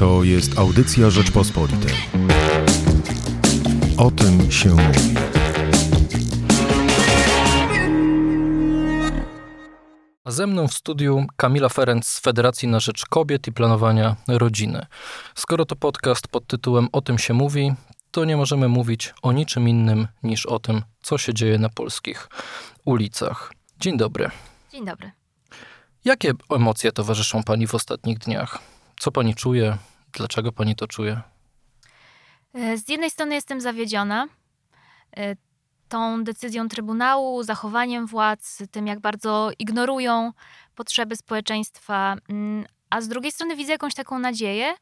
To jest audycja Rzeczpospolitej. O tym się mówi. A ze mną w studiu Kamila Ferenc z Federacji na Rzecz Kobiet i Planowania Rodziny. Skoro to podcast pod tytułem O tym się mówi, to nie możemy mówić o niczym innym niż o tym, co się dzieje na polskich ulicach. Dzień dobry. Dzień dobry. Jakie emocje towarzyszą Pani w ostatnich dniach? Co Pani czuje? Dlaczego Pani to czuje? E, z jednej strony jestem zawiedziona e, tą decyzją Trybunału, zachowaniem władz, tym jak bardzo ignorują potrzeby społeczeństwa, mm, a z drugiej strony widzę jakąś taką nadzieję,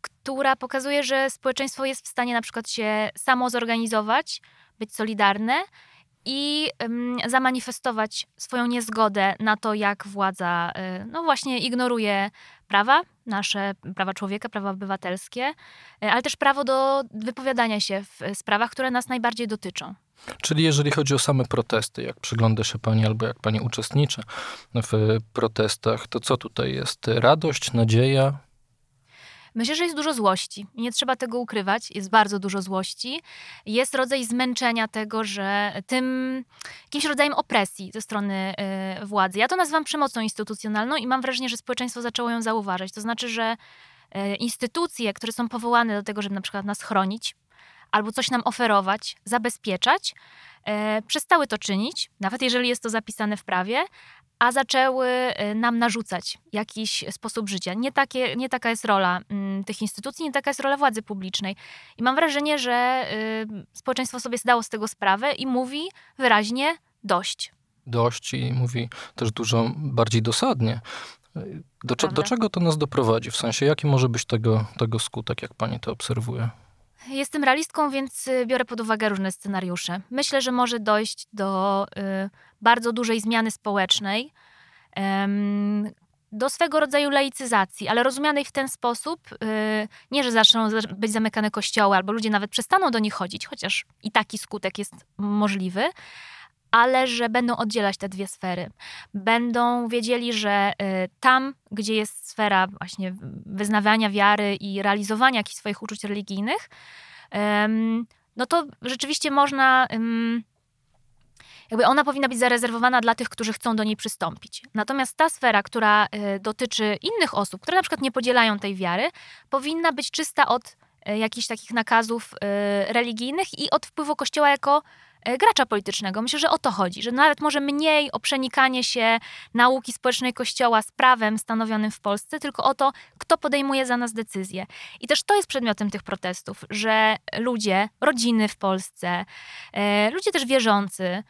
która pokazuje, że społeczeństwo jest w stanie na przykład się samo zorganizować, być solidarne i um, zamanifestować swoją niezgodę na to, jak władza y, no właśnie ignoruje prawa, nasze prawa człowieka, prawa obywatelskie, y, ale też prawo do wypowiadania się w sprawach, które nas najbardziej dotyczą. Czyli jeżeli chodzi o same protesty, jak przygląda się Pani albo jak Pani uczestniczy w protestach, to co tutaj jest? Radość, nadzieja, Myślę, że jest dużo złości nie trzeba tego ukrywać. Jest bardzo dużo złości. Jest rodzaj zmęczenia tego, że tym jakimś rodzajem opresji ze strony y, władzy. Ja to nazywam przemocą instytucjonalną i mam wrażenie, że społeczeństwo zaczęło ją zauważać. To znaczy, że y, instytucje, które są powołane do tego, żeby na przykład nas chronić, albo coś nam oferować, zabezpieczać, e, przestały to czynić, nawet jeżeli jest to zapisane w prawie, a zaczęły y, nam narzucać jakiś sposób życia. Nie, takie, nie taka jest rola mm, tych instytucji, nie taka jest rola władzy publicznej. I mam wrażenie, że y, społeczeństwo sobie zdało z tego sprawę i mówi wyraźnie dość. Dość i mówi też dużo bardziej dosadnie. Do, do czego to nas doprowadzi? W sensie, jaki może być tego, tego skutek, jak pani to obserwuje? Jestem realistką, więc y, biorę pod uwagę różne scenariusze. Myślę, że może dojść do y, bardzo dużej zmiany społecznej, do swego rodzaju laicyzacji, ale rozumianej w ten sposób, y, nie, że zaczną być zamykane kościoły, albo ludzie nawet przestaną do nich chodzić, chociaż i taki skutek jest możliwy, ale że będą oddzielać te dwie sfery. Będą wiedzieli, że y, tam, gdzie jest sfera właśnie wyznawania wiary i realizowania jakichś swoich uczuć religijnych, no to rzeczywiście można. Jakby ona powinna być zarezerwowana dla tych, którzy chcą do niej przystąpić. Natomiast ta sfera, która y, dotyczy innych osób, które na przykład nie podzielają tej wiary, powinna być czysta od y, jakichś takich nakazów religijnych i od wpływu Kościoła jako gracza politycznego. Myślę, że o to chodzi, że nawet może mniej o przenikanie się nauki społecznej Kościoła z prawem stanowionym w Polsce, tylko o to, kto podejmuje za nas decyzje. I też to jest przedmiotem tych protestów, że ludzie, rodziny w Polsce, ludzie też wierzący,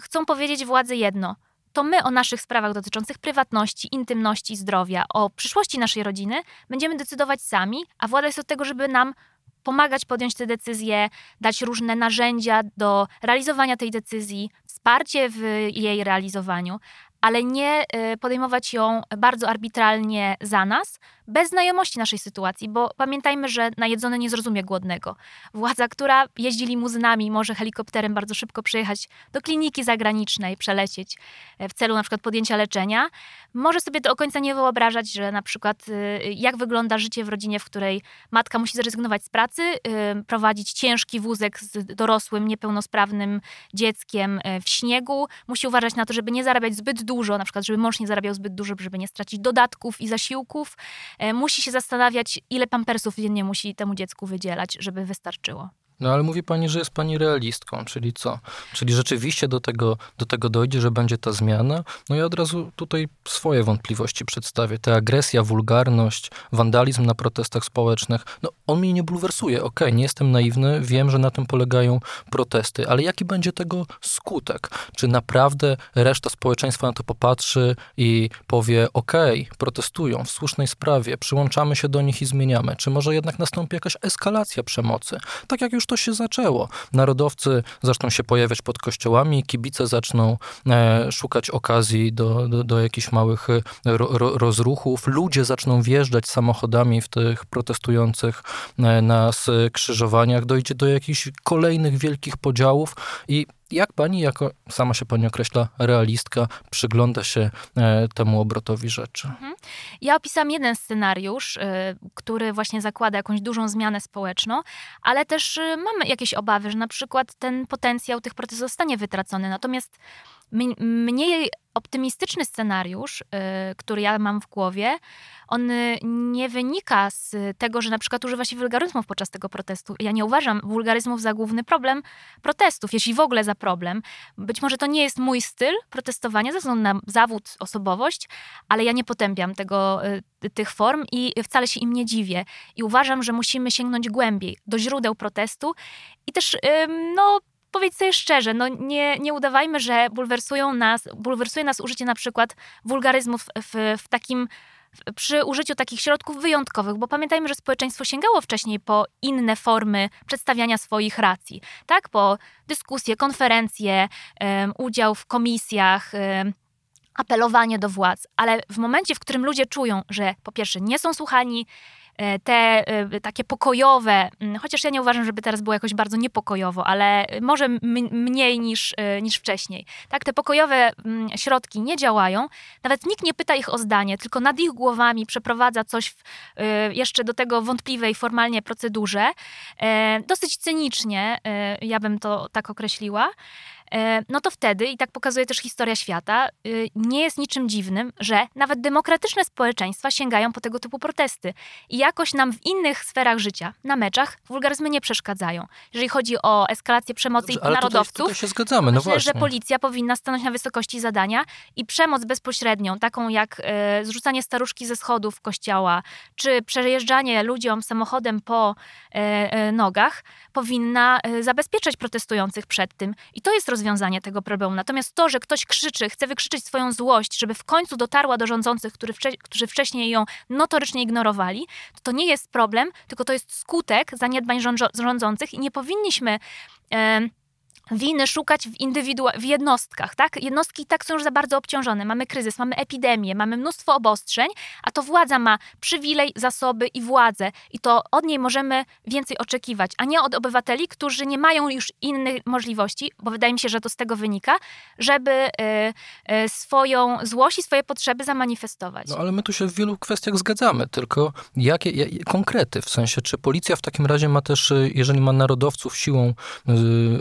chcą powiedzieć władzy jedno. To my o naszych sprawach dotyczących prywatności, intymności, zdrowia, o przyszłości naszej rodziny będziemy decydować sami, a władza jest od tego, żeby nam pomagać podjąć te decyzje, dać różne narzędzia do realizowania tej decyzji, wsparcie w jej realizowaniu, ale nie y, podejmować ją bardzo arbitralnie za nas, bez znajomości naszej sytuacji, bo pamiętajmy, że najedzony nie zrozumie głodnego. Władza, która jeździ limuzynami, może helikopterem bardzo szybko przyjechać do kliniki zagranicznej, przelecieć e, w celu na przykład podjęcia leczenia, może sobie do końca nie wyobrażać, że na przykład y, jak wygląda życie w rodzinie, w której matka musi zrezygnować z pracy, y, prowadzić ciężki wózek z dorosłym, niepełnosprawnym dzieckiem e, w śniegu, musi uważać na to, żeby nie zarabiać zbyt dużo, na przykład żeby mąż nie zarabiał zbyt dużo, żeby nie stracić dodatków i zasiłków, musi się zastanawiać, ile pampersów dziennie musi temu dziecku wydzielać, żeby wystarczyło. No ale mówi pani, że jest pani realistką, czyli co? Czyli rzeczywiście do tego, do tego dojdzie, że będzie ta zmiana? No ja od razu tutaj swoje wątpliwości przedstawię. Ta agresja, wulgarność, wandalizm na protestach społecznych, no on mnie nie bulwersuje. Okej, okay, nie jestem naiwny, wiem, że na tym polegają protesty, ale jaki będzie tego skutek? Czy naprawdę reszta społeczeństwa na to popatrzy i powie, okej, okay, protestują w słusznej sprawie, przyłączamy się do nich i zmieniamy? Czy może jednak nastąpi jakaś eskalacja przemocy? Tak jak już już to się zaczęło. Narodowcy zaczną się pojawiać pod kościołami, kibice zaczną e, szukać okazji do, do, do jakichś małych e, ro, ro, rozruchów, ludzie zaczną wjeżdżać samochodami w tych protestujących e, na skrzyżowaniach, dojdzie do jakichś kolejnych wielkich podziałów i Jak pani, jako sama się pani określa, realistka, przygląda się e, temu obrotowi rzeczy? Mhm. Ja opisałam jeden scenariusz, e, który właśnie zakłada jakąś dużą zmianę społeczną, ale też e, mamy jakieś obawy, że na przykład ten potencjał tych protestów zostanie wytracony. Natomiast mniej optymistyczny scenariusz, y, który ja mam w głowie, on nie wynika z tego, że na przykład używa się wulgaryzmów podczas tego protestu. Ja nie uważam wulgaryzmów za główny problem protestów, jeśli w ogóle za problem. Być może to nie jest mój styl protestowania ze względu na zawód, osobowość, ale ja nie potępiam tego, y, tych form i wcale się im nie dziwię. I uważam, że musimy sięgnąć głębiej do źródeł protestu i też, no, powiedz sobie szczerze, no nie, nie udawajmy, że bulwersują nas, bulwersuje nas użycie na przykład wulgaryzmów w, w takim przy użyciu takich środków wyjątkowych, bo pamiętajmy, że społeczeństwo sięgało wcześniej po inne formy przedstawiania swoich racji, tak? Po dyskusje, konferencje, um, udział w komisjach, um, apelowanie do władz, ale w momencie, w którym ludzie czują, że po pierwsze nie są słuchani, te e, takie pokojowe, mm, chociaż ja nie uważam, żeby teraz było jakoś bardzo niepokojowo, ale może mniej niż, e, niż wcześniej. Tak, te pokojowe mm, środki nie działają, nawet nikt nie pyta ich o zdanie, tylko nad ich głowami przeprowadza coś w, jeszcze do tego wątpliwej formalnie procedurze. Dosyć cynicznie, ja bym to tak określiła. E, no to wtedy, i tak pokazuje też historia świata, y, nie jest niczym dziwnym, że nawet demokratyczne społeczeństwa sięgają po tego typu protesty. I jakoś nam w innych sferach życia, na meczach, wulgaryzmy nie przeszkadzają. Jeżeli chodzi o eskalację przemocy Dobrze, i narodowców, tutaj, tutaj się zgadzamy, no myślę, właśnie. że policja powinna stanąć na wysokości zadania i przemoc bezpośrednią, taką jak e, zrzucanie staruszki ze schodów kościoła, czy przejeżdżanie ludziom samochodem po e, e, nogach, powinna e, zabezpieczać protestujących przed tym. I to jest rozwiązanie tego problemu. Natomiast to, że ktoś krzyczy, chce wykrzyczeć swoją złość, żeby w końcu dotarła do rządzących, którzy wcześniej ją notorycznie ignorowali, to, to nie jest problem, tylko to jest skutek zaniedbań rządzących i nie powinniśmy winy szukać w, indywidua- w jednostkach, tak? Jednostki tak są już za bardzo obciążone. Mamy kryzys, mamy epidemię, mamy mnóstwo obostrzeń, a to władza ma przywilej, zasoby i władzę i to od niej możemy więcej oczekiwać, a nie od obywateli, którzy nie mają już innych możliwości, bo wydaje mi się, że to z tego wynika, żeby y, y, swoją złość i swoje potrzeby zamanifestować. No ale my tu się w wielu kwestiach zgadzamy, tylko jakie, konkrety, w sensie, czy policja w takim razie ma też, y, jeżeli ma narodowców siłą y,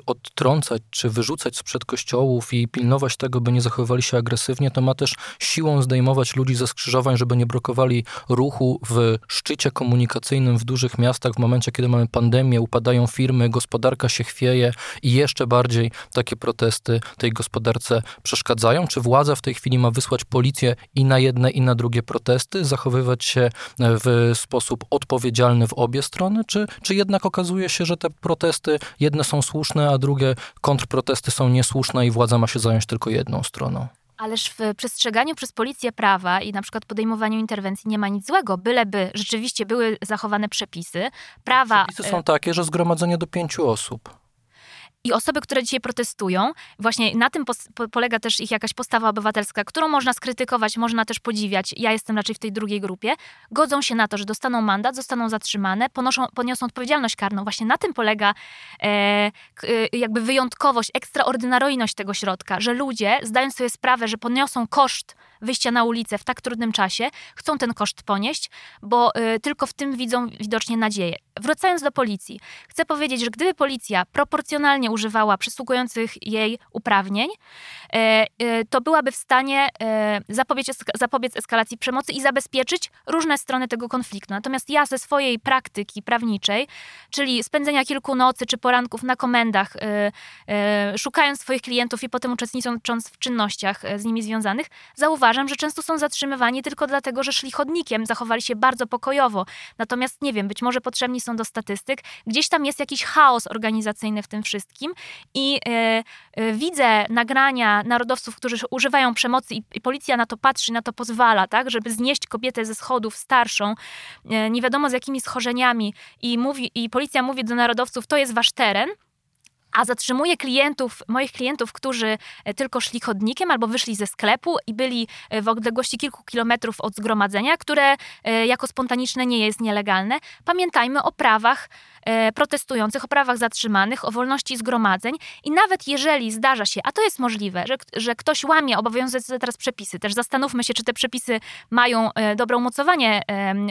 odtrącać wytrącać czy wyrzucać sprzed kościołów i pilnować tego, by nie zachowywali się agresywnie, to ma też siłą zdejmować ludzi ze skrzyżowań, żeby nie blokowali ruchu w szczycie komunikacyjnym w dużych miastach. W momencie, kiedy mamy pandemię, upadają firmy, gospodarka się chwieje i jeszcze bardziej takie protesty tej gospodarce przeszkadzają? Czy władza w tej chwili ma wysłać policję i na jedne, i na drugie protesty, zachowywać się w sposób odpowiedzialny w obie strony, czy, czy jednak okazuje się, że te protesty jedne są słuszne, a drugie kontrprotesty są niesłuszne i władza ma się zająć tylko jedną stroną. Ależ w przestrzeganiu przez policję prawa i na przykład podejmowaniu interwencji nie ma nic złego, byleby rzeczywiście były zachowane przepisy. Prawa. Przepisy są takie, że zgromadzenie do pięciu osób. I osoby, które dzisiaj protestują, właśnie na tym polega też ich jakaś postawa obywatelska, którą można skrytykować, można też podziwiać. Ja jestem raczej w tej drugiej grupie. Godzą się na to, że dostaną mandat, zostaną zatrzymane, ponoszą, poniosą odpowiedzialność karną. Właśnie na tym polega e, e, jakby wyjątkowość, ekstraordynaryjność tego środka, że ludzie, zdając sobie sprawę, że poniosą koszt wyjścia na ulicę w tak trudnym czasie, chcą ten koszt ponieść, bo y, tylko w tym widzą widocznie nadzieję. Wracając do policji, chcę powiedzieć, że gdyby policja proporcjonalnie używała przysługujących jej uprawnień, y, y, to byłaby w stanie zapobiec, zapobiec eskalacji przemocy i zabezpieczyć różne strony tego konfliktu. Natomiast ja ze swojej praktyki prawniczej, czyli spędzenia kilku nocy czy poranków na komendach, szukając swoich klientów i potem uczestnicząc w czynnościach z nimi związanych, zauważam, że często są zatrzymywani tylko dlatego, że szli chodnikiem, zachowali się bardzo pokojowo. Natomiast nie wiem, być może potrzebni są do statystyk. Gdzieś tam jest jakiś chaos organizacyjny w tym wszystkim i e, e, widzę nagrania narodowców, którzy używają przemocy i, i, policja na to patrzy, na to pozwala, tak, żeby znieść kobietę ze schodów starszą, e, nie wiadomo z jakimi schorzeniami i, mówi, i policja mówi do narodowców, to jest wasz teren, a zatrzymuje klientów, moich klientów, którzy e, tylko szli chodnikiem albo wyszli ze sklepu i byli e, w odległości kilku kilometrów od zgromadzenia, które e, jako spontaniczne nie jest nielegalne. Pamiętajmy o prawach protestujących, o prawach zatrzymanych, o wolności zgromadzeń i nawet jeżeli zdarza się, a to jest możliwe, że, że ktoś łamie obowiązujące teraz przepisy, też zastanówmy się, czy te przepisy mają dobre umocowanie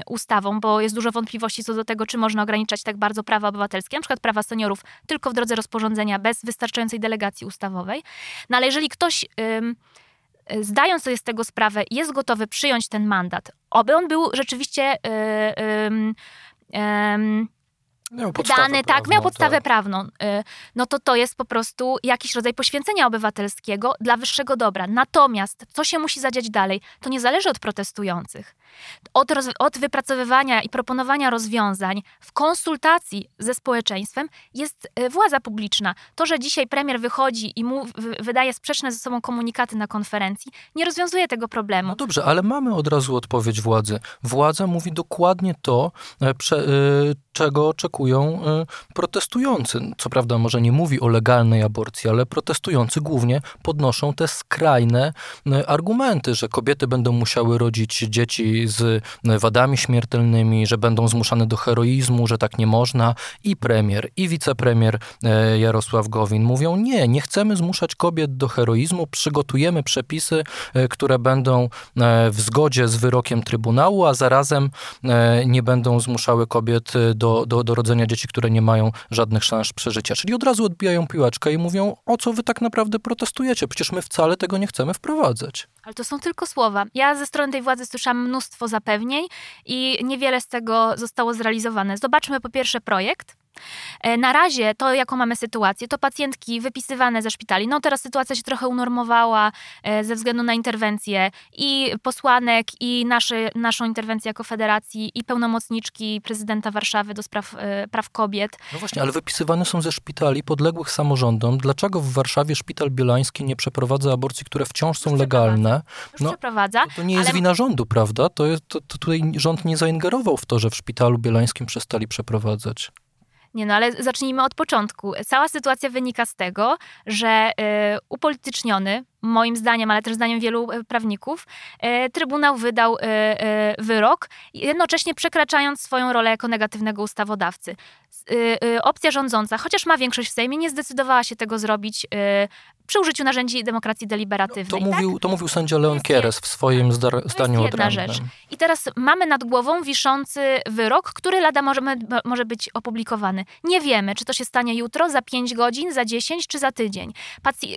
ustawą, bo jest dużo wątpliwości co do tego, czy można ograniczać tak bardzo prawa obywatelskie, na przykład prawa seniorów tylko w drodze rozporządzenia rozporządzenia bez wystarczającej delegacji ustawowej. No ale jeżeli ktoś ym, zdając sobie z tego sprawę, jest gotowy przyjąć ten mandat, oby on był rzeczywiście yy, yy, yy, Miał dany, tak, miał podstawę tak. prawną, y, no to to jest po prostu jakiś rodzaj poświęcenia obywatelskiego dla wyższego dobra. Natomiast co się musi zadziać dalej, to nie zależy od protestujących. Od, roz, od wypracowywania i proponowania rozwiązań w konsultacji ze społeczeństwem jest y, władza publiczna. To, że dzisiaj premier wychodzi i mu wydaje sprzeczne ze sobą komunikaty na konferencji, nie rozwiązuje tego problemu. No dobrze, ale mamy od razu odpowiedź władzy. Władza mówi dokładnie to, e, prze, y, czego oczekują protestujący. Co prawda, może nie mówi o legalnej aborcji, ale protestujący głównie podnoszą te skrajne argumenty, że kobiety będą musiały rodzić dzieci z y, wadami śmiertelnymi, że będą zmuszane do heroizmu, że tak nie można. I premier, i wicepremier Jarosław Gowin mówią: Nie, nie chcemy zmuszać kobiet do heroizmu, przygotujemy przepisy, które będą w zgodzie z wyrokiem Trybunału, a zarazem nie będą zmuszały kobiet do, do, do rodzenia dzieci, które nie mają żadnych szans przeżycia. Czyli od razu odbijają piłeczkę i mówią, o co wy tak naprawdę protestujecie? Przecież my wcale tego nie chcemy wprowadzać. Ale to są tylko słowa. Ja ze strony tej władzy słyszałam mnóstwo zapewnień i niewiele z tego zostało zrealizowane. Zobaczmy po pierwsze projekt, na razie to, jaką mamy sytuację, to pacjentki wypisywane ze szpitali. No teraz sytuacja się trochę unormowała e, ze względu na interwencję i posłanek, i naszą interwencję jako federacji, i pełnomocniczki prezydenta Warszawy do spraw e, praw kobiet. No właśnie, ale wypisywane są ze szpitali podległych samorządom. Dlaczego w Warszawie szpital bielański nie przeprowadza aborcji, które wciąż są legalne? Już no, przeprowadza. To, to nie jest ale... wina rządu, prawda? To, jest, to, to tutaj rząd nie zaingerował w to, że w szpitalu bielańskim przestali przeprowadzać. Nie no, ale zacznijmy od początku. Cała sytuacja wynika z tego, że y, upolityczniony, moim zdaniem, ale też zdaniem wielu y, prawników, y, Trybunał wydał y, wyrok, jednocześnie przekraczając swoją rolę jako negatywnego ustawodawcy. Opcja rządząca, chociaż ma większość w Sejmie, nie zdecydowała się tego zrobić przy użyciu narzędzi demokracji deliberatywnej. To, tak? mówił, to mówił sędzia Leon Kieres w swoim zdar, zdaniu to jest jedna rzecz. I teraz mamy nad głową wiszący wyrok, który lada może, może być opublikowany. Nie wiemy, czy to się stanie jutro, za 5 godzin, za 10 czy za tydzień.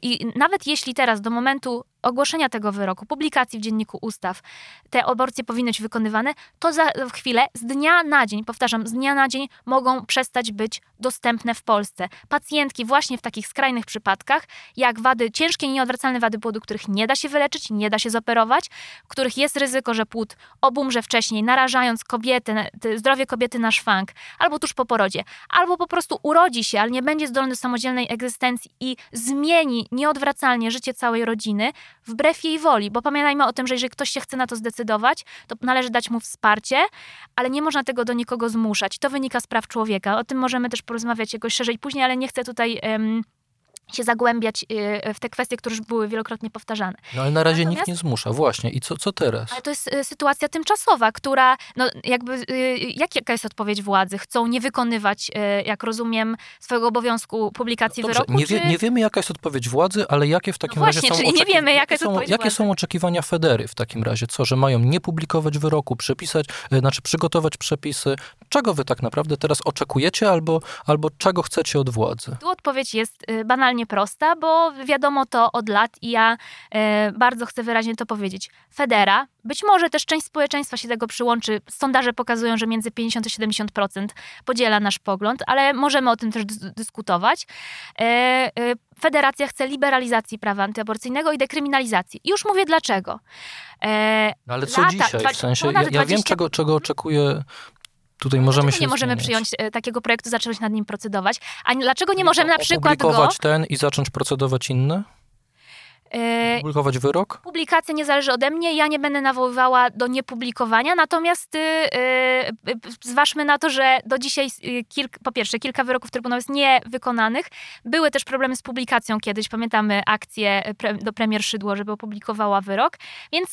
I nawet jeśli teraz do momentu ogłoszenia tego wyroku, publikacji w Dzienniku Ustaw, te aborcje powinny być wykonywane, to za chwilę, z dnia na dzień, powtarzam, z dnia na dzień mogą przestać być dostępne w Polsce. Pacjentki właśnie w takich skrajnych przypadkach, jak wady, ciężkie, nieodwracalne wady płodu, których nie da się wyleczyć, nie da się zoperować, których jest ryzyko, że płód obumrze wcześniej, narażając kobietę, zdrowie kobiety na szwank, albo tuż po porodzie, albo po prostu urodzi się, ale nie będzie zdolny do samodzielnej egzystencji i zmieni nieodwracalnie życie całej rodziny, wbrew jej woli, bo pamiętajmy o tym, że jeżeli ktoś się chce na to zdecydować, to należy dać mu wsparcie, ale nie można tego do nikogo zmuszać. To wynika z praw człowieka. O tym możemy też porozmawiać jakoś szerzej później, ale nie chcę tutaj um, się zagłębiać y, w te kwestie, które już były wielokrotnie powtarzane. No ale na razie Natomiast, nikt nie zmusza, właśnie. I co, co teraz? Ale to jest y, sytuacja tymczasowa, która, no jakby, y, jaka jest odpowiedź władzy? Chcą nie wykonywać, jak rozumiem, swojego obowiązku publikacji no wyroku? Nie, wie, nie wiemy, jaka jest odpowiedź władzy, ale jakie w takim no właśnie, razie są czyli nie wiemy, jaka jest są, Jakie są oczekiwania Federy w takim razie? Co, że mają nie publikować wyroku, przepisać, znaczy przygotować przepisy? Czego wy tak naprawdę teraz oczekujecie albo, albo czego chcecie od władzy? Tu odpowiedź jest banalnie prosta, bo wiadomo to od lat i ja e, bardzo chcę wyraźnie to powiedzieć. Federa, być może też część społeczeństwa się tego przyłączy. Sondaże pokazują, że między 50 a 70% podziela nasz pogląd, ale możemy o tym też dyskutować. E, e, Federacja chce liberalizacji prawa antyaborcyjnego i dekryminalizacji. Już mówię dlaczego. No ale co lata, dzisiaj? W sensie, ja, ja wiem, czego, czego oczekuje tutaj możemy się nie możemy zmieniać? przyjąć e, takiego projektu, zacząć nad nim procedować? A dlaczego nie możemy na przykład go... ten i zacząć procedować inne? E, Publikować wyrok? Publikacja nie zależy ode mnie, ja nie będę nawoływała do niepublikowania, natomiast y, y, y, zważmy na to, że do dzisiaj kilk, po pierwsze kilka wyroków Trybunału jest niewykonanych. Były też problemy z publikacją kiedyś, pamiętamy akcję pre, do premier Szydło, żeby opublikowała wyrok, więc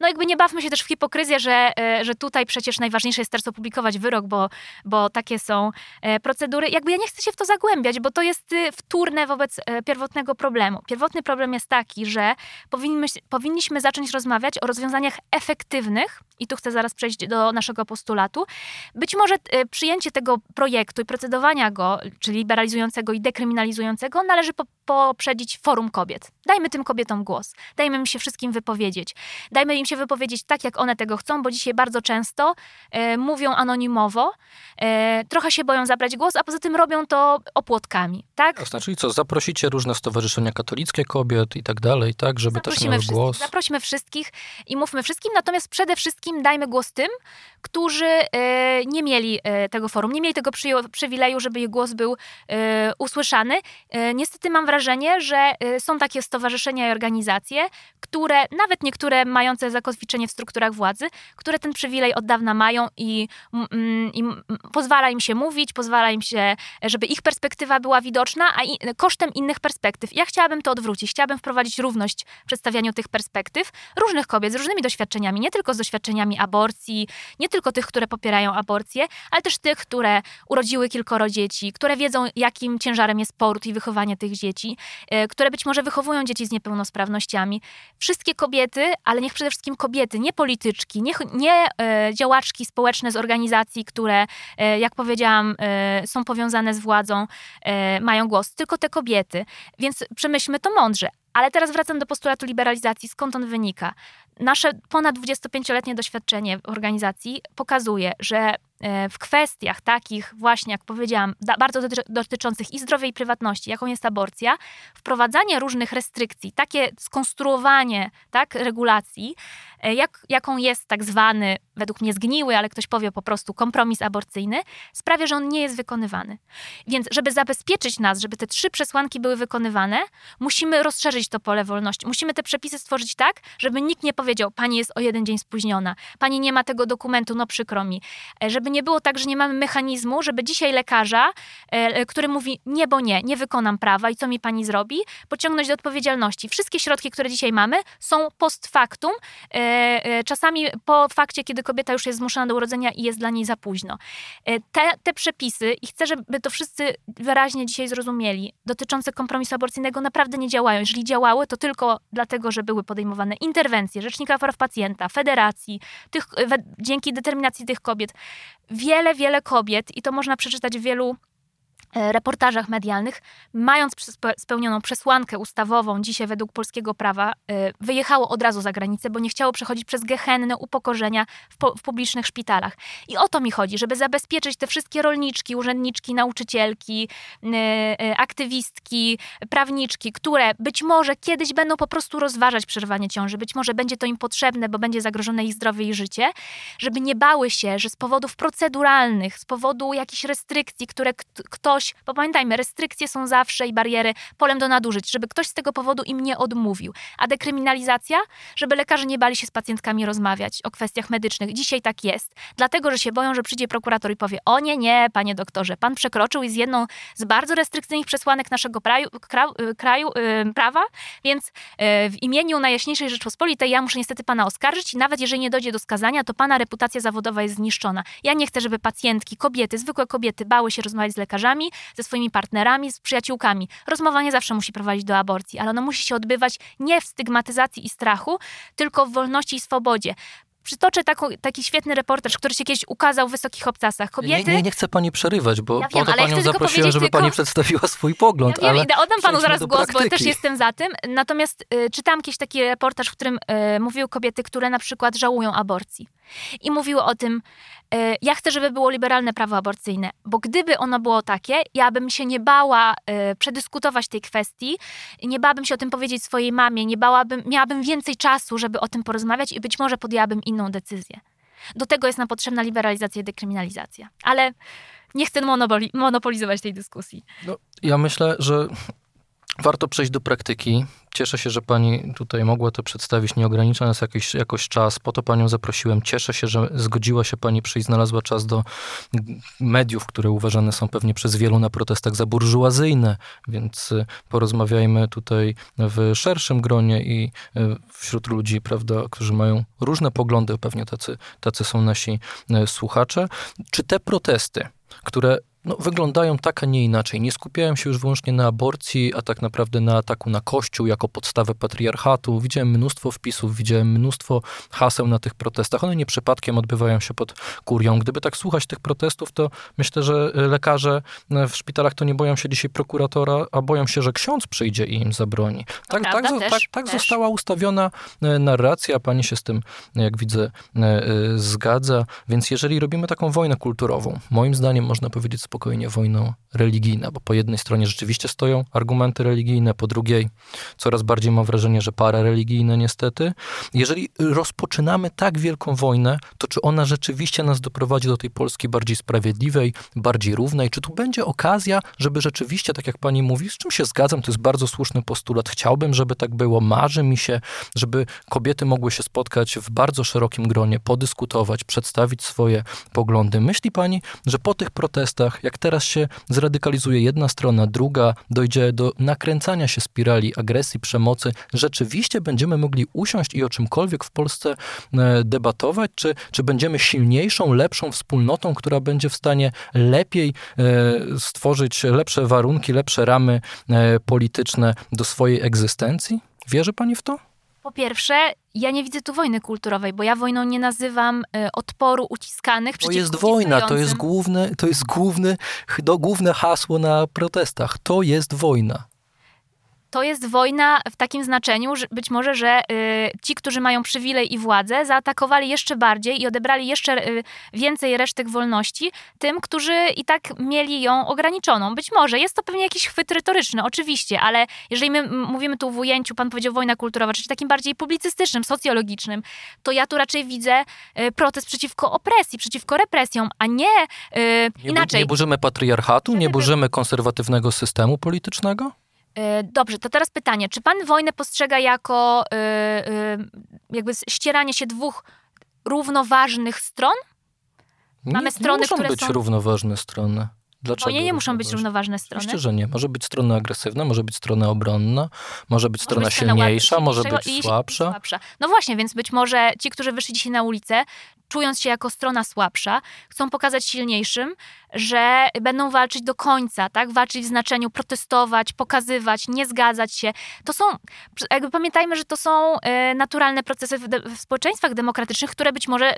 no jakby nie bawmy się też w hipokryzję, że, że tutaj przecież najważniejsze jest teraz opublikować wyrok, bo, bo takie są e, procedury. Jakby ja nie chcę się w to zagłębiać, bo to jest wtórne wobec e, pierwotnego problemu. Pierwotny problem jest taki, że powinniśmy, powinniśmy zacząć rozmawiać o rozwiązaniach efektywnych, i tu chcę zaraz przejść do naszego postulatu. Być może e, przyjęcie tego projektu i procedowania go, czyli liberalizującego i dekryminalizującego, należy po, poprzedzić forum kobiet. Dajmy tym kobietom głos, dajmy im się wszystkim wypowiedzieć. Dajmy im się wypowiedzieć tak, jak one tego chcą, bo dzisiaj bardzo często e, mówią anonimowo, e, trochę się boją zabrać głos, a poza tym robią to opłotkami, tak? Jasne, co, zaprosicie różne stowarzyszenia katolickie kobiet i tak dalej, tak, żeby też Zaprosimy miały wszystkich, głos. zaprośmy wszystkich i mówmy wszystkim, natomiast przede wszystkim dajmy głos tym, którzy e, nie mieli e, tego forum, nie mieli tego przyjo- przywileju, żeby ich głos był e, usłyszany. Niestety mam wrażenie, że są takie stowarzyszenia i organizacje, które, nawet niektóre mające zakotwiczenie w strukturach władzy, które ten przywilej od dawna mają i, mm, i pozwala im się mówić, pozwala im się, żeby ich perspektywa była widoczna, a i, kosztem innych perspektyw. Ja chciałabym to odwrócić, chciałabym wprowadzić równość w przedstawianiu tych perspektyw różnych kobiet z różnymi doświadczeniami, nie tylko z doświadczeniami aborcji, nie tylko tych, które popierają aborcję, ale też tych, które urodziły kilkoro dzieci, które wiedzą, jakim ciężarem jest poród i wychowanie tych dzieci, e, które być może wychowują dzieci z niepełnosprawnościami. Wszystkie kobiety, ale niech przede wszystkim kobiety, nie polityczki, nie, nie działaczki społeczne z organizacji, które, e, jak powiedziałam, e, są powiązane z władzą, mają głos, tylko te kobiety. Więc przemyślmy to mądrze. Ale teraz wracam do postulatu liberalizacji. Skąd on wynika? Nasze ponad 25-letnie doświadczenie w organizacji pokazuje, że e, w kwestiach takich właśnie, jak powiedziałam, bardzo doty- dotyczących i zdrowia i prywatności, jaką jest aborcja, wprowadzanie różnych restrykcji, takie skonstruowanie tak, regulacji, e, jak, jaką jest tak zwany, według mnie zgniły, ale ktoś powie po prostu kompromis aborcyjny, sprawia, że on nie jest wykonywany. Więc żeby zabezpieczyć nas, żeby te trzy przesłanki były wykonywane, musimy rozszerzyć to pole wolności. Musimy te przepisy stworzyć tak, żeby nikt nie powiedział, pani jest o jeden dzień spóźniona, pani nie ma tego dokumentu, no przykro mi. E, Żeby nie było tak, że nie mamy mechanizmu, żeby dzisiaj lekarza, e, który mówi nie, bo nie, nie wykonam prawa i co mi pani zrobi, pociągnąć do odpowiedzialności. Wszystkie środki, które dzisiaj mamy, są post factum, e, e, czasami po fakcie, kiedy kobieta już jest zmuszona do urodzenia i jest dla niej za późno. E, Te, te przepisy, i chcę, żeby to wszyscy wyraźnie dzisiaj zrozumieli, dotyczące kompromisu aborcyjnego naprawdę nie działają. Jeżeli działały, to tylko dlatego, że były podejmowane interwencje Rzecznika Praw Pacjenta, Federacji, tych, dzięki determinacji tych kobiet. Wiele, wiele kobiet, i to można przeczytać w wielu reportażach medialnych, mając spełnioną przesłankę ustawową dzisiaj według polskiego prawa, e, wyjechało od razu za granicę, bo nie chciało przechodzić przez gehenne upokorzenia w, w publicznych szpitalach. I o to mi chodzi, żeby zabezpieczyć te wszystkie rolniczki, urzędniczki, nauczycielki, e, e, aktywistki, prawniczki, które być może kiedyś będą po prostu rozważać przerwanie ciąży, być może będzie to im potrzebne, bo będzie zagrożone ich zdrowie i życie, żeby nie bały się, że z powodów proceduralnych, z powodu jakichś restrykcji, które kt- ktoś, bo pamiętajmy, restrykcje są zawsze i bariery polem do nadużyć, żeby ktoś z tego powodu im nie odmówił. A dekryminalizacja, żeby lekarze nie bali się z pacjentkami rozmawiać o kwestiach medycznych. Dzisiaj tak jest, dlatego, że się boją, że przyjdzie prokurator i powie, o nie, nie, panie doktorze, pan przekroczył i z jedną z bardzo restrykcyjnych przesłanek naszego kraju, kraju, kraju yy, prawa, więc yy, w imieniu Najjaśniejszej Rzeczpospolitej ja muszę niestety pana oskarżyć i nawet jeżeli nie dojdzie do skazania, to pana reputacja zawodowa jest zniszczona. Ja nie chcę, żeby pacjentki, kobiety, zwykłe kobiety bały się rozmawiać z lekarzami, ze swoimi partnerami, z przyjaciółkami. Rozmowa nie zawsze musi prowadzić do aborcji, ale ona musi się odbywać nie w stygmatyzacji i strachu, tylko w wolności i swobodzie. Przytoczę taką, taki świetny reportaż, który się kiedyś ukazał w Wysokich Obcasach. Kobiety... Nie, nie, nie chcę pani przerywać, bo Ja po wiem, to panią zaprosiłem, żeby tylko- pani przedstawiła swój pogląd, Ja wiem, ale oddam panu zaraz głos, bo praktyki. też jestem za tym. Natomiast y, czytałam kiedyś taki reportaż, w którym y, mówiły kobiety, które na przykład żałują aborcji. I mówiły o tym, y, ja chcę, żeby było liberalne prawo aborcyjne, bo gdyby ono było takie, ja bym się nie bała y, przedyskutować tej kwestii, nie bałabym się o tym powiedzieć swojej mamie, nie bałabym, miałabym więcej czasu, żeby o tym porozmawiać i być może podjęłabym inną decyzję. Do tego jest nam potrzebna liberalizacja i dekryminalizacja. Ale nie chcę monopoli- monopolizować tej dyskusji. No, ja myślę, że Warto przejść do praktyki. Cieszę się, że pani tutaj mogła to przedstawić. Nie ogranicza nas jakiś, jakoś czas. Po to panią zaprosiłem. Cieszę się, że zgodziła się pani przyjść, znalazła czas do mediów, które uważane są pewnie przez wielu na protestach za burżuazyjne, więc y, porozmawiajmy tutaj w szerszym gronie i y, wśród ludzi, prawda, którzy mają różne poglądy, pewnie tacy, tacy są nasi y, słuchacze. Czy te protesty, które no, wyglądają tak, a nie inaczej. Nie skupiają się już wyłącznie na aborcji, a tak naprawdę na ataku na Kościół jako podstawę patriarchatu. Widziałem mnóstwo wpisów, widziałem mnóstwo haseł na tych protestach. One nie przypadkiem odbywają się pod kurią. Gdyby tak słuchać tych protestów, to myślę, że lekarze w szpitalach to nie boją się dzisiaj prokuratora, a boją się, że ksiądz przyjdzie i im zabroni. Tak, prawda, tak, też, tak, tak też. została ustawiona e, narracja. Pani się z tym, jak widzę, zgadza. Więc jeżeli robimy taką wojnę kulturową, moim zdaniem można powiedzieć spokojnie wojną religijna, bo po jednej stronie rzeczywiście stoją argumenty religijne, po drugiej coraz bardziej mam wrażenie, że parareligijne niestety. Jeżeli rozpoczynamy tak wielką wojnę, to czy ona rzeczywiście nas doprowadzi do tej Polski bardziej sprawiedliwej, bardziej równej? Czy tu będzie okazja, żeby rzeczywiście, tak jak pani mówi, z czym się zgadzam, to jest bardzo słuszny postulat. Chciałbym, żeby tak było. Marzy mi się, żeby kobiety mogły się spotkać w bardzo szerokim gronie, podyskutować, przedstawić swoje poglądy. Myśli pani, że po tych protestach, jak teraz się zradykalizuje jedna strona, druga, dojdzie do nakręcania się spirali agresji, przemocy, rzeczywiście będziemy mogli usiąść i o czymkolwiek w Polsce e, debatować, czy, czy będziemy silniejszą, lepszą wspólnotą, która będzie w stanie lepiej e, stworzyć lepsze warunki, lepsze ramy e, polityczne do swojej egzystencji? Wierzy pani w to? Po pierwsze, ja nie widzę tu wojny kulturowej, bo ja wojną nie nazywam y, odporu uciskanych To jest wojna, to jest główne, to jest główne, no, główne hasło na protestach. To jest wojna. To jest wojna w takim znaczeniu, że być może, że y, ci, którzy mają przywilej i władzę, zaatakowali jeszcze bardziej i odebrali jeszcze y, więcej resztek wolności tym, którzy i tak mieli ją ograniczoną. Być może jest to pewnie jakiś chwyt retoryczny, oczywiście, ale jeżeli my mówimy tu w ujęciu, pan powiedział wojna kulturowa, czyli takim bardziej publicystycznym, socjologicznym, to ja tu raczej widzę y, protest przeciwko opresji, przeciwko represjom, a nie y, Nie, inaczej. nie burzymy patriarchatu, nie burzymy konserwatywnego systemu politycznego? E, Dobrze, to teraz pytanie. Czy pan wojnę postrzega jako y, y, jakby ścieranie się dwóch równoważnych stron? Mamy nie, strony, nie muszą które być są- równoważne strony. Dlaczego? Wojnie nie muszą być równoważne? strony. Oczywiście, że nie. Może być strona agresywna, może być strona obronna, może być Może strona być silniejsza, może być słabsza. słabsza. No właśnie, więc być może ci, którzy wyszli dzisiaj na ulicę, czując się jako strona słabsza, chcą pokazać silniejszym, że będą walczyć do końca, tak? Walczyć w znaczeniu protestować, pokazywać, nie zgadzać się. To są, jakby pamiętajmy, że to są e, naturalne procesy w, de, w społeczeństwach demokratycznych, które być może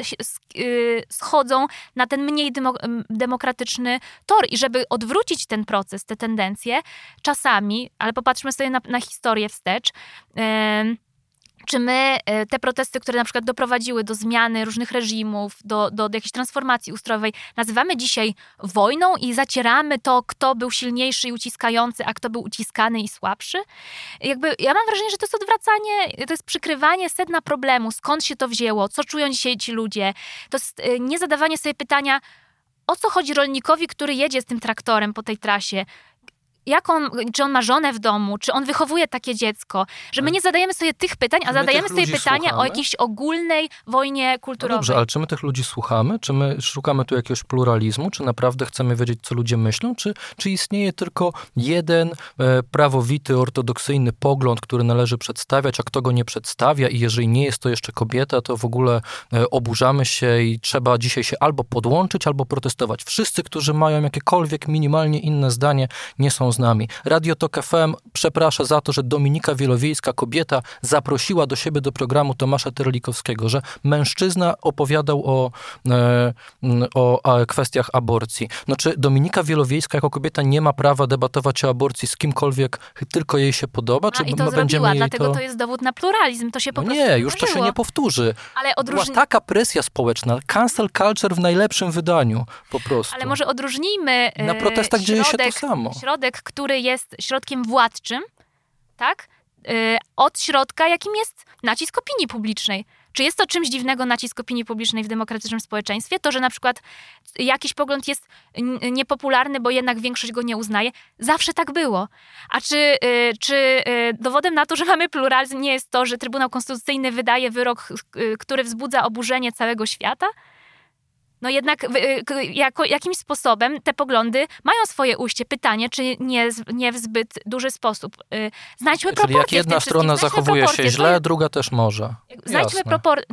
y, schodzą na ten mniej demo, em, demokratyczny tor i żeby odwrócić ten proces, te tendencje, czasami, ale popatrzmy sobie na, na historię wstecz, em, czy my e, te protesty, które na przykład doprowadziły do zmiany różnych reżimów, do, do, do jakiejś transformacji ustrojowej, nazywamy dzisiaj wojną i zacieramy to, kto był silniejszy i uciskający, a kto był uciskany i słabszy? Jakby ja mam wrażenie, że to jest odwracanie, to jest przykrywanie sedna problemu, skąd się to wzięło, co czują dzisiaj ci ludzie. To jest e, nie zadawanie sobie pytania, o co chodzi rolnikowi, który jedzie z tym traktorem po tej trasie? Jak on, czy on ma żonę w domu, czy on wychowuje takie dziecko, że my nie zadajemy sobie tych pytań, a my zadajemy sobie pytania o słuchamy? jakiejś ogólnej wojnie No kulturowej. dobrze, ale czy my tych ludzi słuchamy? Czy my szukamy tu jakiegoś pluralizmu? Czy naprawdę chcemy wiedzieć, co ludzie myślą? Czy, czy istnieje tylko jeden e, prawowity, ortodoksyjny pogląd, który należy przedstawiać, a kto go nie przedstawia i jeżeli nie jest to jeszcze kobieta, to w ogóle e, oburzamy się i trzeba dzisiaj się albo podłączyć, albo protestować. Wszyscy, którzy mają jakiekolwiek minimalnie inne zdanie, nie są z nami. Radio Tok FM przeprasza za to, że Dominika Wielowiejska, kobieta, zaprosiła do siebie do programu Tomasza Terlikowskiego, że mężczyzna opowiadał o, e, o a, kwestiach aborcji. No czy Dominika Wielowiejska jako kobieta nie ma prawa debatować o aborcji z kimkolwiek, tylko jej się podoba? A, czy I b- to zrobiła, dlatego to... to jest dowód na pluralizm. To się po No prostu nie, już to się nie powtórzy. Ale, Była odróżni... taka presja społeczna, cancel culture w najlepszym wydaniu, po prostu. Ale może odróżnijmy Na e, protestach dzieje się to środek, samo. środek, który jest środkiem władczym, tak? E, Od środka, jakim jest nacisk opinii publicznej. Czy jest to czymś dziwnego nacisk opinii publicznej w demokratycznym społeczeństwie? To, że na przykład jakiś pogląd jest niepopularny, bo jednak większość go nie uznaje? Zawsze tak było. A czy, y, czy y, dowodem na to, że mamy pluralizm nie jest to, że Trybunał Konstytucyjny wydaje wyrok, y, który wzbudza oburzenie całego świata? No jednak y, jako, jakimś sposobem te poglądy mają swoje ujście. Pytanie, czy nie, nie w zbyt duży sposób. Y, znajdźmy Czyli jak jedna strona zachowuje się źle, druga też może. Znajdźmy proporcje.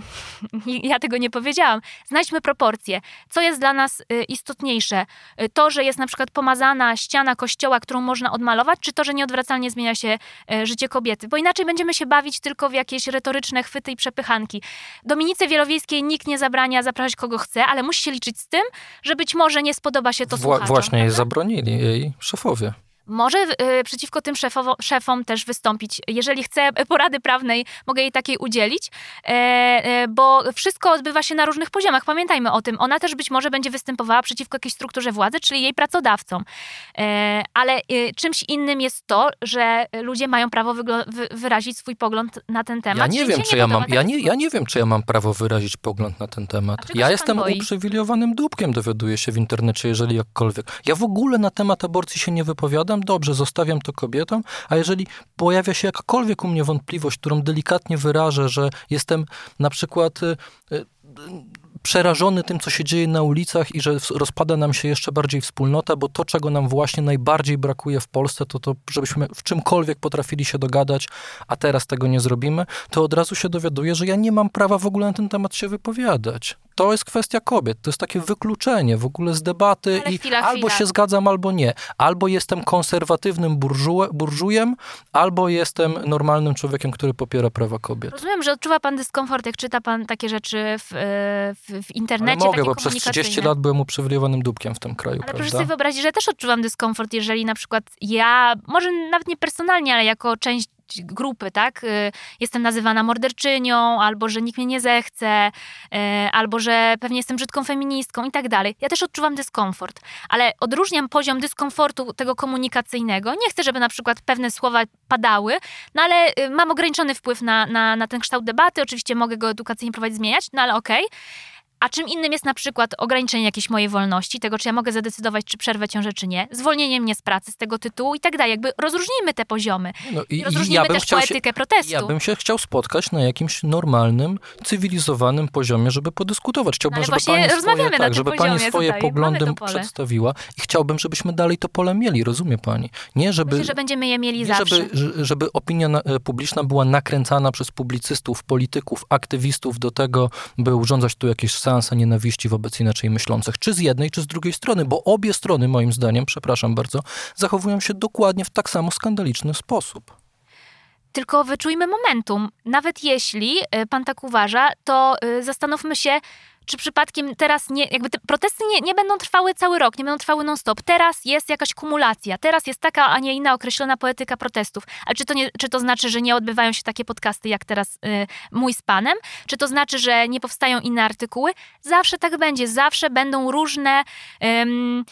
Ja tego nie powiedziałam. Znajdźmy proporcje. Co jest dla nas y, istotniejsze? To, że jest na przykład pomazana ściana kościoła, którą można odmalować, czy to, że nieodwracalnie zmienia się życie kobiety? Bo inaczej będziemy się bawić tylko w jakieś retoryczne chwyty i przepychanki. Dominice Wielowiejskiej nikt nie zabrania zapraszać kogo chce, ale musi się liczyć z tym, że być może nie spodoba się to Wła, słuchaczom. Właśnie jej zabronili, jej szefowie może y, przeciwko tym szefowo, szefom też wystąpić. Jeżeli chcę porady prawnej, mogę jej takiej udzielić, e, e, bo wszystko odbywa się na różnych poziomach. Pamiętajmy o tym. Ona też być może będzie występowała przeciwko jakiejś strukturze władzy, czyli jej pracodawcom. E, ale y, czymś innym jest to, że ludzie mają prawo wyrazić swój pogląd na ten temat. Ja nie wiem, czy ja mam, ja nie, ja nie wiem, czy ja mam prawo wyrazić pogląd na ten temat. Ja jestem uprzywilejowanym dupkiem, dowiaduję się w internecie, jeżeli jakkolwiek. Ja w ogóle na temat aborcji się nie wypowiadam dobrze, zostawiam to kobietom, a jeżeli pojawia się jakakolwiek u mnie wątpliwość, którą delikatnie wyrażę, że jestem na przykład y, y, przerażony tym, co się dzieje na ulicach i że rozpada nam się jeszcze bardziej wspólnota, bo to, czego nam właśnie najbardziej brakuje w Polsce, to to, żebyśmy w czymkolwiek potrafili się dogadać, a teraz tego nie zrobimy, to od razu się dowiaduję, że ja nie mam prawa w ogóle na ten temat się wypowiadać to jest kwestia kobiet. To jest takie wykluczenie w ogóle z debaty Ale i chwila, albo chwila. się zgadzam, albo nie. Albo jestem konserwatywnym burżu, burżujem, albo jestem normalnym człowiekiem, który popiera prawa kobiet. Rozumiem, że odczuwa pan dyskomfort, jak czyta pan takie rzeczy w, w, w internecie. Ale mogę, bo przez 30 lat byłem uprzywilejowanym dupkiem w tym kraju. Ale prawda? proszę sobie wyobrazić, że też odczuwam dyskomfort, jeżeli na przykład ja, może nawet nie personalnie, ale jako część grupy, tak? Y, jestem nazywana morderczynią, albo że nikt mnie nie zechce, y, albo że pewnie jestem brzydką feministką i tak dalej. Ja też odczuwam dyskomfort, ale odróżniam poziom dyskomfortu tego komunikacyjnego. Nie chcę, żeby na przykład pewne słowa padały, no ale y, mam ograniczony wpływ na, na, na ten kształt debaty. Oczywiście mogę go edukacyjnie prowadzić, zmieniać, no ale okej. Okay. A czym innym jest na przykład ograniczenie jakiejś mojej wolności, tego, czy ja mogę zadecydować, czy przerwę ciążę, czy nie, zwolnienie mnie z pracy z tego tytułu i tak dalej. Jakby rozróżnijmy te poziomy. No i, rozróżnijmy ja też poetykę się, protestu. Ja bym się chciał spotkać na jakimś normalnym, cywilizowanym poziomie, żeby podyskutować. Chciałbym, no, żeby pani swoje, tak, żeby pani swoje tutaj, poglądy przedstawiła i chciałbym, żebyśmy dalej to pole mieli, rozumie pani? Nie, żeby... Myślę, że będziemy je mieli nie, zawsze. Żeby, żeby opinia e, publiczna była nakręcana przez publicystów, polityków, aktywistów do tego, by urządzać tu jakieś seanse nienawiści wobec inaczej myślących, czy z jednej, czy z drugiej strony, bo obie strony, moim zdaniem, przepraszam bardzo, zachowują się dokładnie w tak samo skandaliczny sposób. Tylko wyczujmy momentum. Nawet jeśli y, pan tak uważa, to y, zastanówmy się, czy przypadkiem teraz nie, jakby te protesty nie, nie będą trwały cały rok, nie będą trwały non-stop. Teraz jest jakaś kumulacja, teraz jest taka, a nie inna określona poetyka protestów. Ale czy to, nie, czy to znaczy, że nie odbywają się takie podcasty jak teraz y, mój z panem? Czy to znaczy, że nie powstają inne artykuły? Zawsze tak będzie, zawsze będą różne, ym,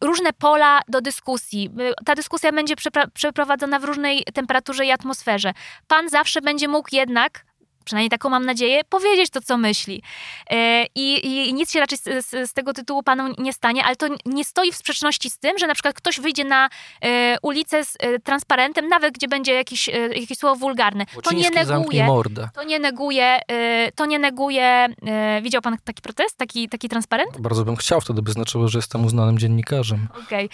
różne pola do dyskusji. Y, ta dyskusja będzie przeprowadzona w różnej temperaturze i atmosferze. Pan zawsze będzie mógł jednak przynajmniej taką mam nadzieję, powiedzieć to, co myśli. E, I, i nic się raczej z, z, tego tytułu panu nie stanie, ale to nie stoi w sprzeczności z tym, że na przykład ktoś wyjdzie na e, ulicę z e, transparentem, nawet gdzie będzie jakiś, jakieś słowo wulgarne. To nie neguje, to nie neguje, to nie neguje, widział pan taki protest, taki, taki transparent? Bardzo bym chciał, wtedy by znaczyło, że jestem uznanym dziennikarzem. Okej.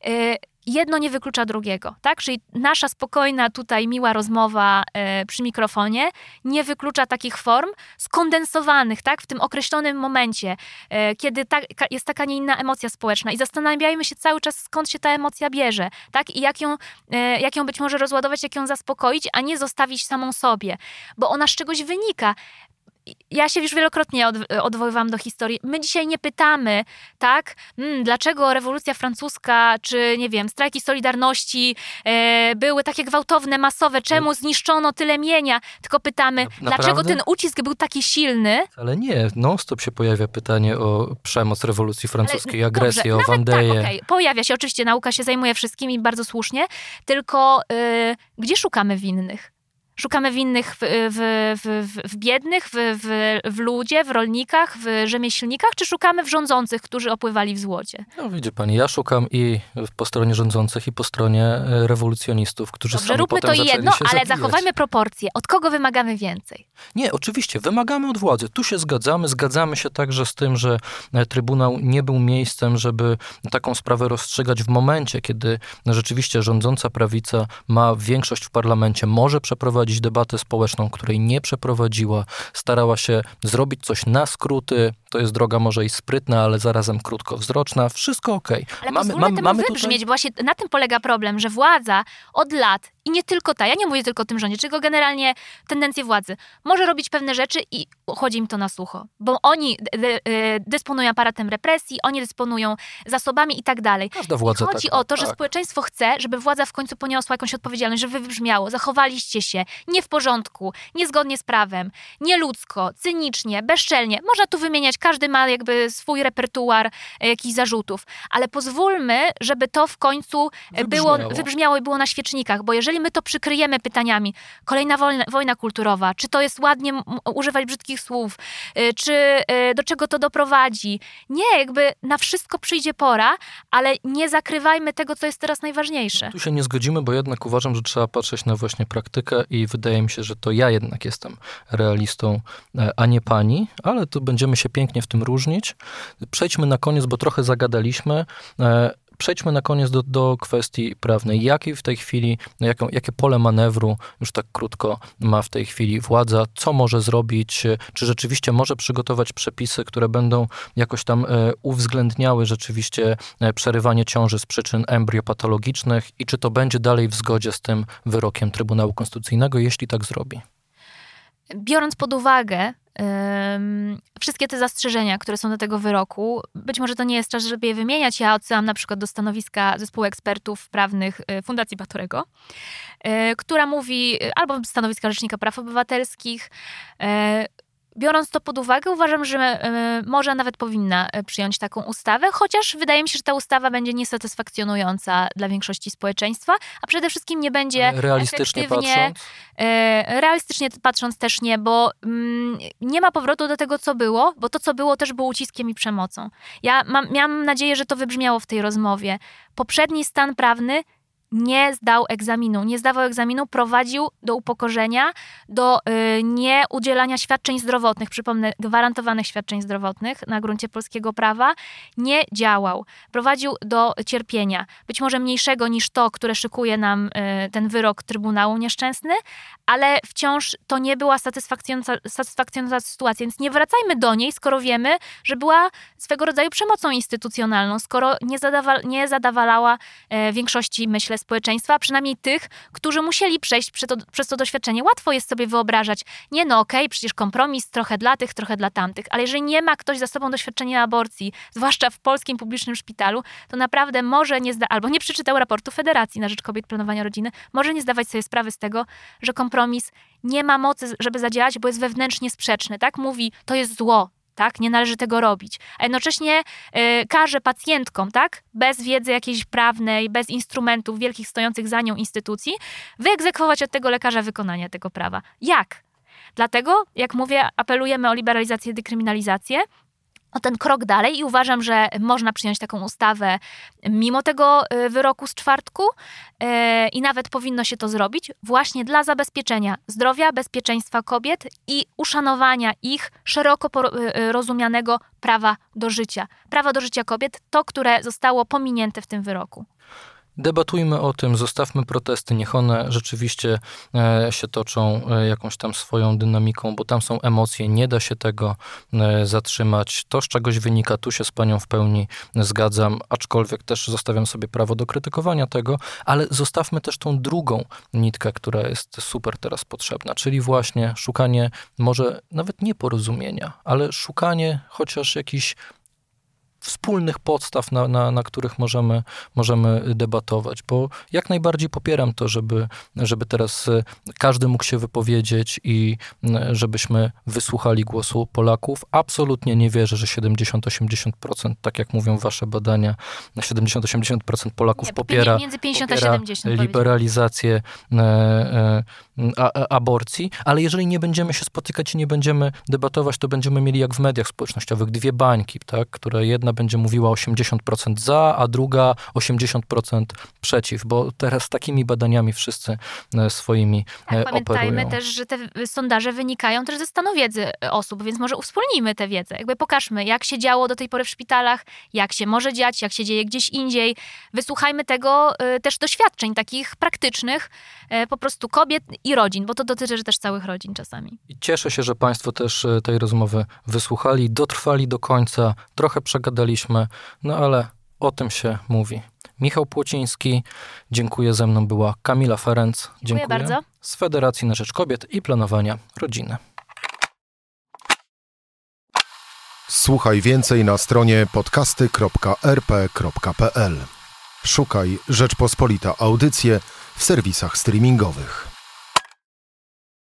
Okay jedno nie wyklucza drugiego, tak? Czyli nasza spokojna tutaj miła rozmowa e, przy mikrofonie nie wyklucza takich form skondensowanych, tak? W tym określonym momencie, e, kiedy ta, jest taka, nie inna emocja społeczna i zastanawiajmy się cały czas, skąd się ta emocja bierze, tak? I jak ją, e, jak ją być może rozładować, jak ją zaspokoić, a nie zostawić samą sobie, bo ona z czegoś wynika ja się już wielokrotnie od, odwoływałam do historii. My dzisiaj nie pytamy, tak, hmm, dlaczego rewolucja francuska, czy nie wiem, strajki Solidarności e, były takie gwałtowne, masowe, czemu zniszczono tyle mienia, tylko pytamy, Na, dlaczego ten ucisk był taki silny. Ale nie, non-stop się pojawia pytanie o przemoc rewolucji francuskiej, Ale, agresję, dobrze, o Wandeję. Tak, okay. Pojawia się, oczywiście nauka się zajmuje wszystkim i bardzo słusznie, tylko y, gdzie szukamy winnych? Szukamy winnych w, w, w, w biednych, w, w, w ludzie, w rolnikach, w rzemieślnikach, czy szukamy w rządzących, którzy opływali w złocie? No widzi pani, ja szukam i po stronie rządzących, i po stronie e, rewolucjonistów, którzy Dobrze, sami róbmy to jedno, ale zabijać. zachowajmy proporcje. Od kogo wymagamy więcej? Nie, oczywiście, wymagamy od władzy. Tu się zgadzamy. Zgadzamy się także z tym, że e, Trybunał nie był miejscem, żeby taką sprawę rozstrzygać w momencie, kiedy rzeczywiście rządząca prawica ma większość w parlamencie, może przeprowadzić debatę społeczną, której nie przeprowadziła, starała się zrobić coś na skróty. To jest droga może i sprytna, ale zarazem krótkowzroczna. Wszystko okej. Ale pozwólmy temu wybrzmieć, bo właśnie na tym polega problem, że władza od lat, i nie tylko ta, ja nie mówię tylko o tym rządzie, tylko generalnie tendencje władzy, może robić pewne rzeczy i chodzi im to na sucho, bo oni de, dysponują aparatem represji, oni dysponują zasobami i tak dalej. Każda władza I chodzi tak o to, że tak. społeczeństwo chce, żeby władza w końcu poniosła jakąś odpowiedzialność, żeby wybrzmiało, zachowaliście się nie w porządku, niezgodnie z prawem, nieludzko, cynicznie, bezczelnie. Można tu wymieniać, każdy ma jakby swój repertuar e, jakichś zarzutów, ale pozwólmy, żeby to w końcu e, było, Wybrzmiało. wybrzmiało i było na świecznikach, bo jeżeli my to przykryjemy pytaniami, kolejna wojna, wojna kulturowa, czy to jest ładnie używać brzydkich słów, y, czy do czego to doprowadzi. Nie, jakby na wszystko przyjdzie pora, ale nie zakrywajmy tego, co jest teraz najważniejsze. Tu się nie zgodzimy, bo jednak uważam, że trzeba patrzeć na właśnie praktykę i wydaje mi się, że to ja jednak jestem realistą, e, a nie pani, ale tu będziemy się pięknie w tym różnić. Przejdźmy na koniec, bo trochę zagadaliśmy. E, Przejdźmy na koniec do, do kwestii prawnej. Jakie w tej chwili, jaką, jakie pole manewru, już tak krótko, ma w tej chwili władza? Co może zrobić? Czy rzeczywiście może przygotować przepisy, które będą jakoś tam e, uwzględniały rzeczywiście e, przerywanie ciąży z przyczyn embryopatologicznych i czy to będzie dalej w zgodzie z tym wyrokiem Trybunału Konstytucyjnego, jeśli tak zrobi? Biorąc pod uwagę wszystkie te zastrzeżenia, które są do tego wyroku, być może to nie jest czas, żeby je wymieniać. Ja odsyłam na przykład do stanowiska zespołu ekspertów prawnych y, Fundacji Batorego, y, która mówi, y, albo stanowiska Rzecznika Praw Obywatelskich. Biorąc to pod uwagę, uważam, że y, może nawet powinna y, przyjąć taką ustawę, chociaż wydaje mi się, że ta ustawa będzie niesatysfakcjonująca dla większości społeczeństwa, a przede wszystkim nie będzie Realistycznie efektywnie, patrząc, E, Realistycznie patrząc też nie, bo mm, nie ma powrotu do tego, co było, bo to, co było, też było uciskiem i przemocą. Ja mam, miałam nadzieję, że to wybrzmiało w tej rozmowie. Poprzedni stan prawny nie zdał egzaminu. Nie zdawał egzaminu, prowadził do upokorzenia, do y, nieudzielania świadczeń zdrowotnych, przypomnę, gwarantowanych świadczeń zdrowotnych na gruncie polskiego prawa. Nie działał. Prowadził do cierpienia, być może mniejszego niż to, które szykuje nam y, ten wyrok Trybunału nieszczęsny, ale wciąż to nie była satysfakcjonująca, satysfakcjonująca sytuacja, więc nie wracajmy do niej, skoro wiemy, że była swego rodzaju przemocą instytucjonalną, skoro nie, zadawa, nie zadawalała e, większości, myślę, społeczeństwa, przynajmniej tych, którzy musieli przejść przez to, przez to doświadczenie. Łatwo jest sobie wyobrażać, nie no okej, przecież kompromis trochę dla tych, trochę dla tamtych, ale jeżeli nie ma ktoś za sobą doświadczenia aborcji, zwłaszcza w polskim publicznym szpitalu, to naprawdę może nie zda, albo nie przeczytał raportu Federacji na Rzecz Kobiet Planowania Rodziny, może nie zdawać sobie sprawy z tego, że kompromis nie ma mocy, żeby zadziałać, bo jest wewnętrznie sprzeczny, tak? Mówi, to jest zło, tak? Nie należy tego robić. A jednocześnie y, każe pacjentkom, tak? Bez wiedzy jakiejś prawnej, bez instrumentów wielkich stojących za nią instytucji, wyegzekwować od tego lekarza wykonanie tego prawa. Jak? Dlatego, jak mówię, apelujemy o liberalizację, dekryminalizację, o ten krok dalej i uważam, że można przyjąć taką ustawę mimo tego y, wyroku z czwartku y, i nawet powinno się to zrobić właśnie dla zabezpieczenia zdrowia, bezpieczeństwa kobiet i uszanowania ich szeroko y, rozumianego prawa do życia. Prawa do życia kobiet, to, które zostało pominięte w tym wyroku. Debatujmy o tym, zostawmy protesty, niech one rzeczywiście e, się toczą e, jakąś tam swoją dynamiką, bo tam są emocje, nie da się tego e, zatrzymać. To z czegoś wynika, tu się z panią w pełni zgadzam, aczkolwiek też zostawiam sobie prawo do krytykowania tego, ale zostawmy też tą drugą nitkę, która jest super teraz potrzebna, czyli właśnie szukanie może nawet nie porozumienia, ale szukanie chociaż jakichś wspólnych podstaw, na, na, na których możemy, możemy debatować, bo jak najbardziej popieram to, żeby, żeby teraz e, każdy mógł się wypowiedzieć i żebyśmy wysłuchali głosu Polaków. Absolutnie nie wierzę, że 70-80%, tak jak mówią wasze badania, 70-80% Polaków nie, popiera, między 50 popiera a 70, liberalizację e, e, a, aborcji, ale jeżeli nie będziemy się spotykać i nie będziemy debatować, to będziemy mieli jak w mediach społecznościowych dwie bańki, tak, które jedna będzie mówiła 80% za, a druga 80% przeciw, bo teraz takimi badaniami wszyscy e, swoimi tak, Pamiętajmy operują. też, że te sondaże wynikają też ze stanu wiedzy osób, więc może uwspólnijmy tę wiedzę. Jakby pokażmy, jak się działo do tej pory w szpitalach, jak się może dziać, jak się dzieje gdzieś indziej. Wysłuchajmy tego też doświadczeń takich praktycznych, po prostu kobiet i rodzin, bo to dotyczy też całych rodzin czasami. I cieszę się, że Państwo też tej rozmowy wysłuchali, dotrwali do końca, trochę no ale o tym się mówi. Michał Płociński, dziękuję, ze mną była Kamila Ferenc. Dziękuję, dziękuję bardzo. Z Federacji na Rzecz Kobiet i Planowania Rodziny. Słuchaj więcej na stronie podcasty.rp.pl. Szukaj Rzeczpospolita Audycje w serwisach streamingowych.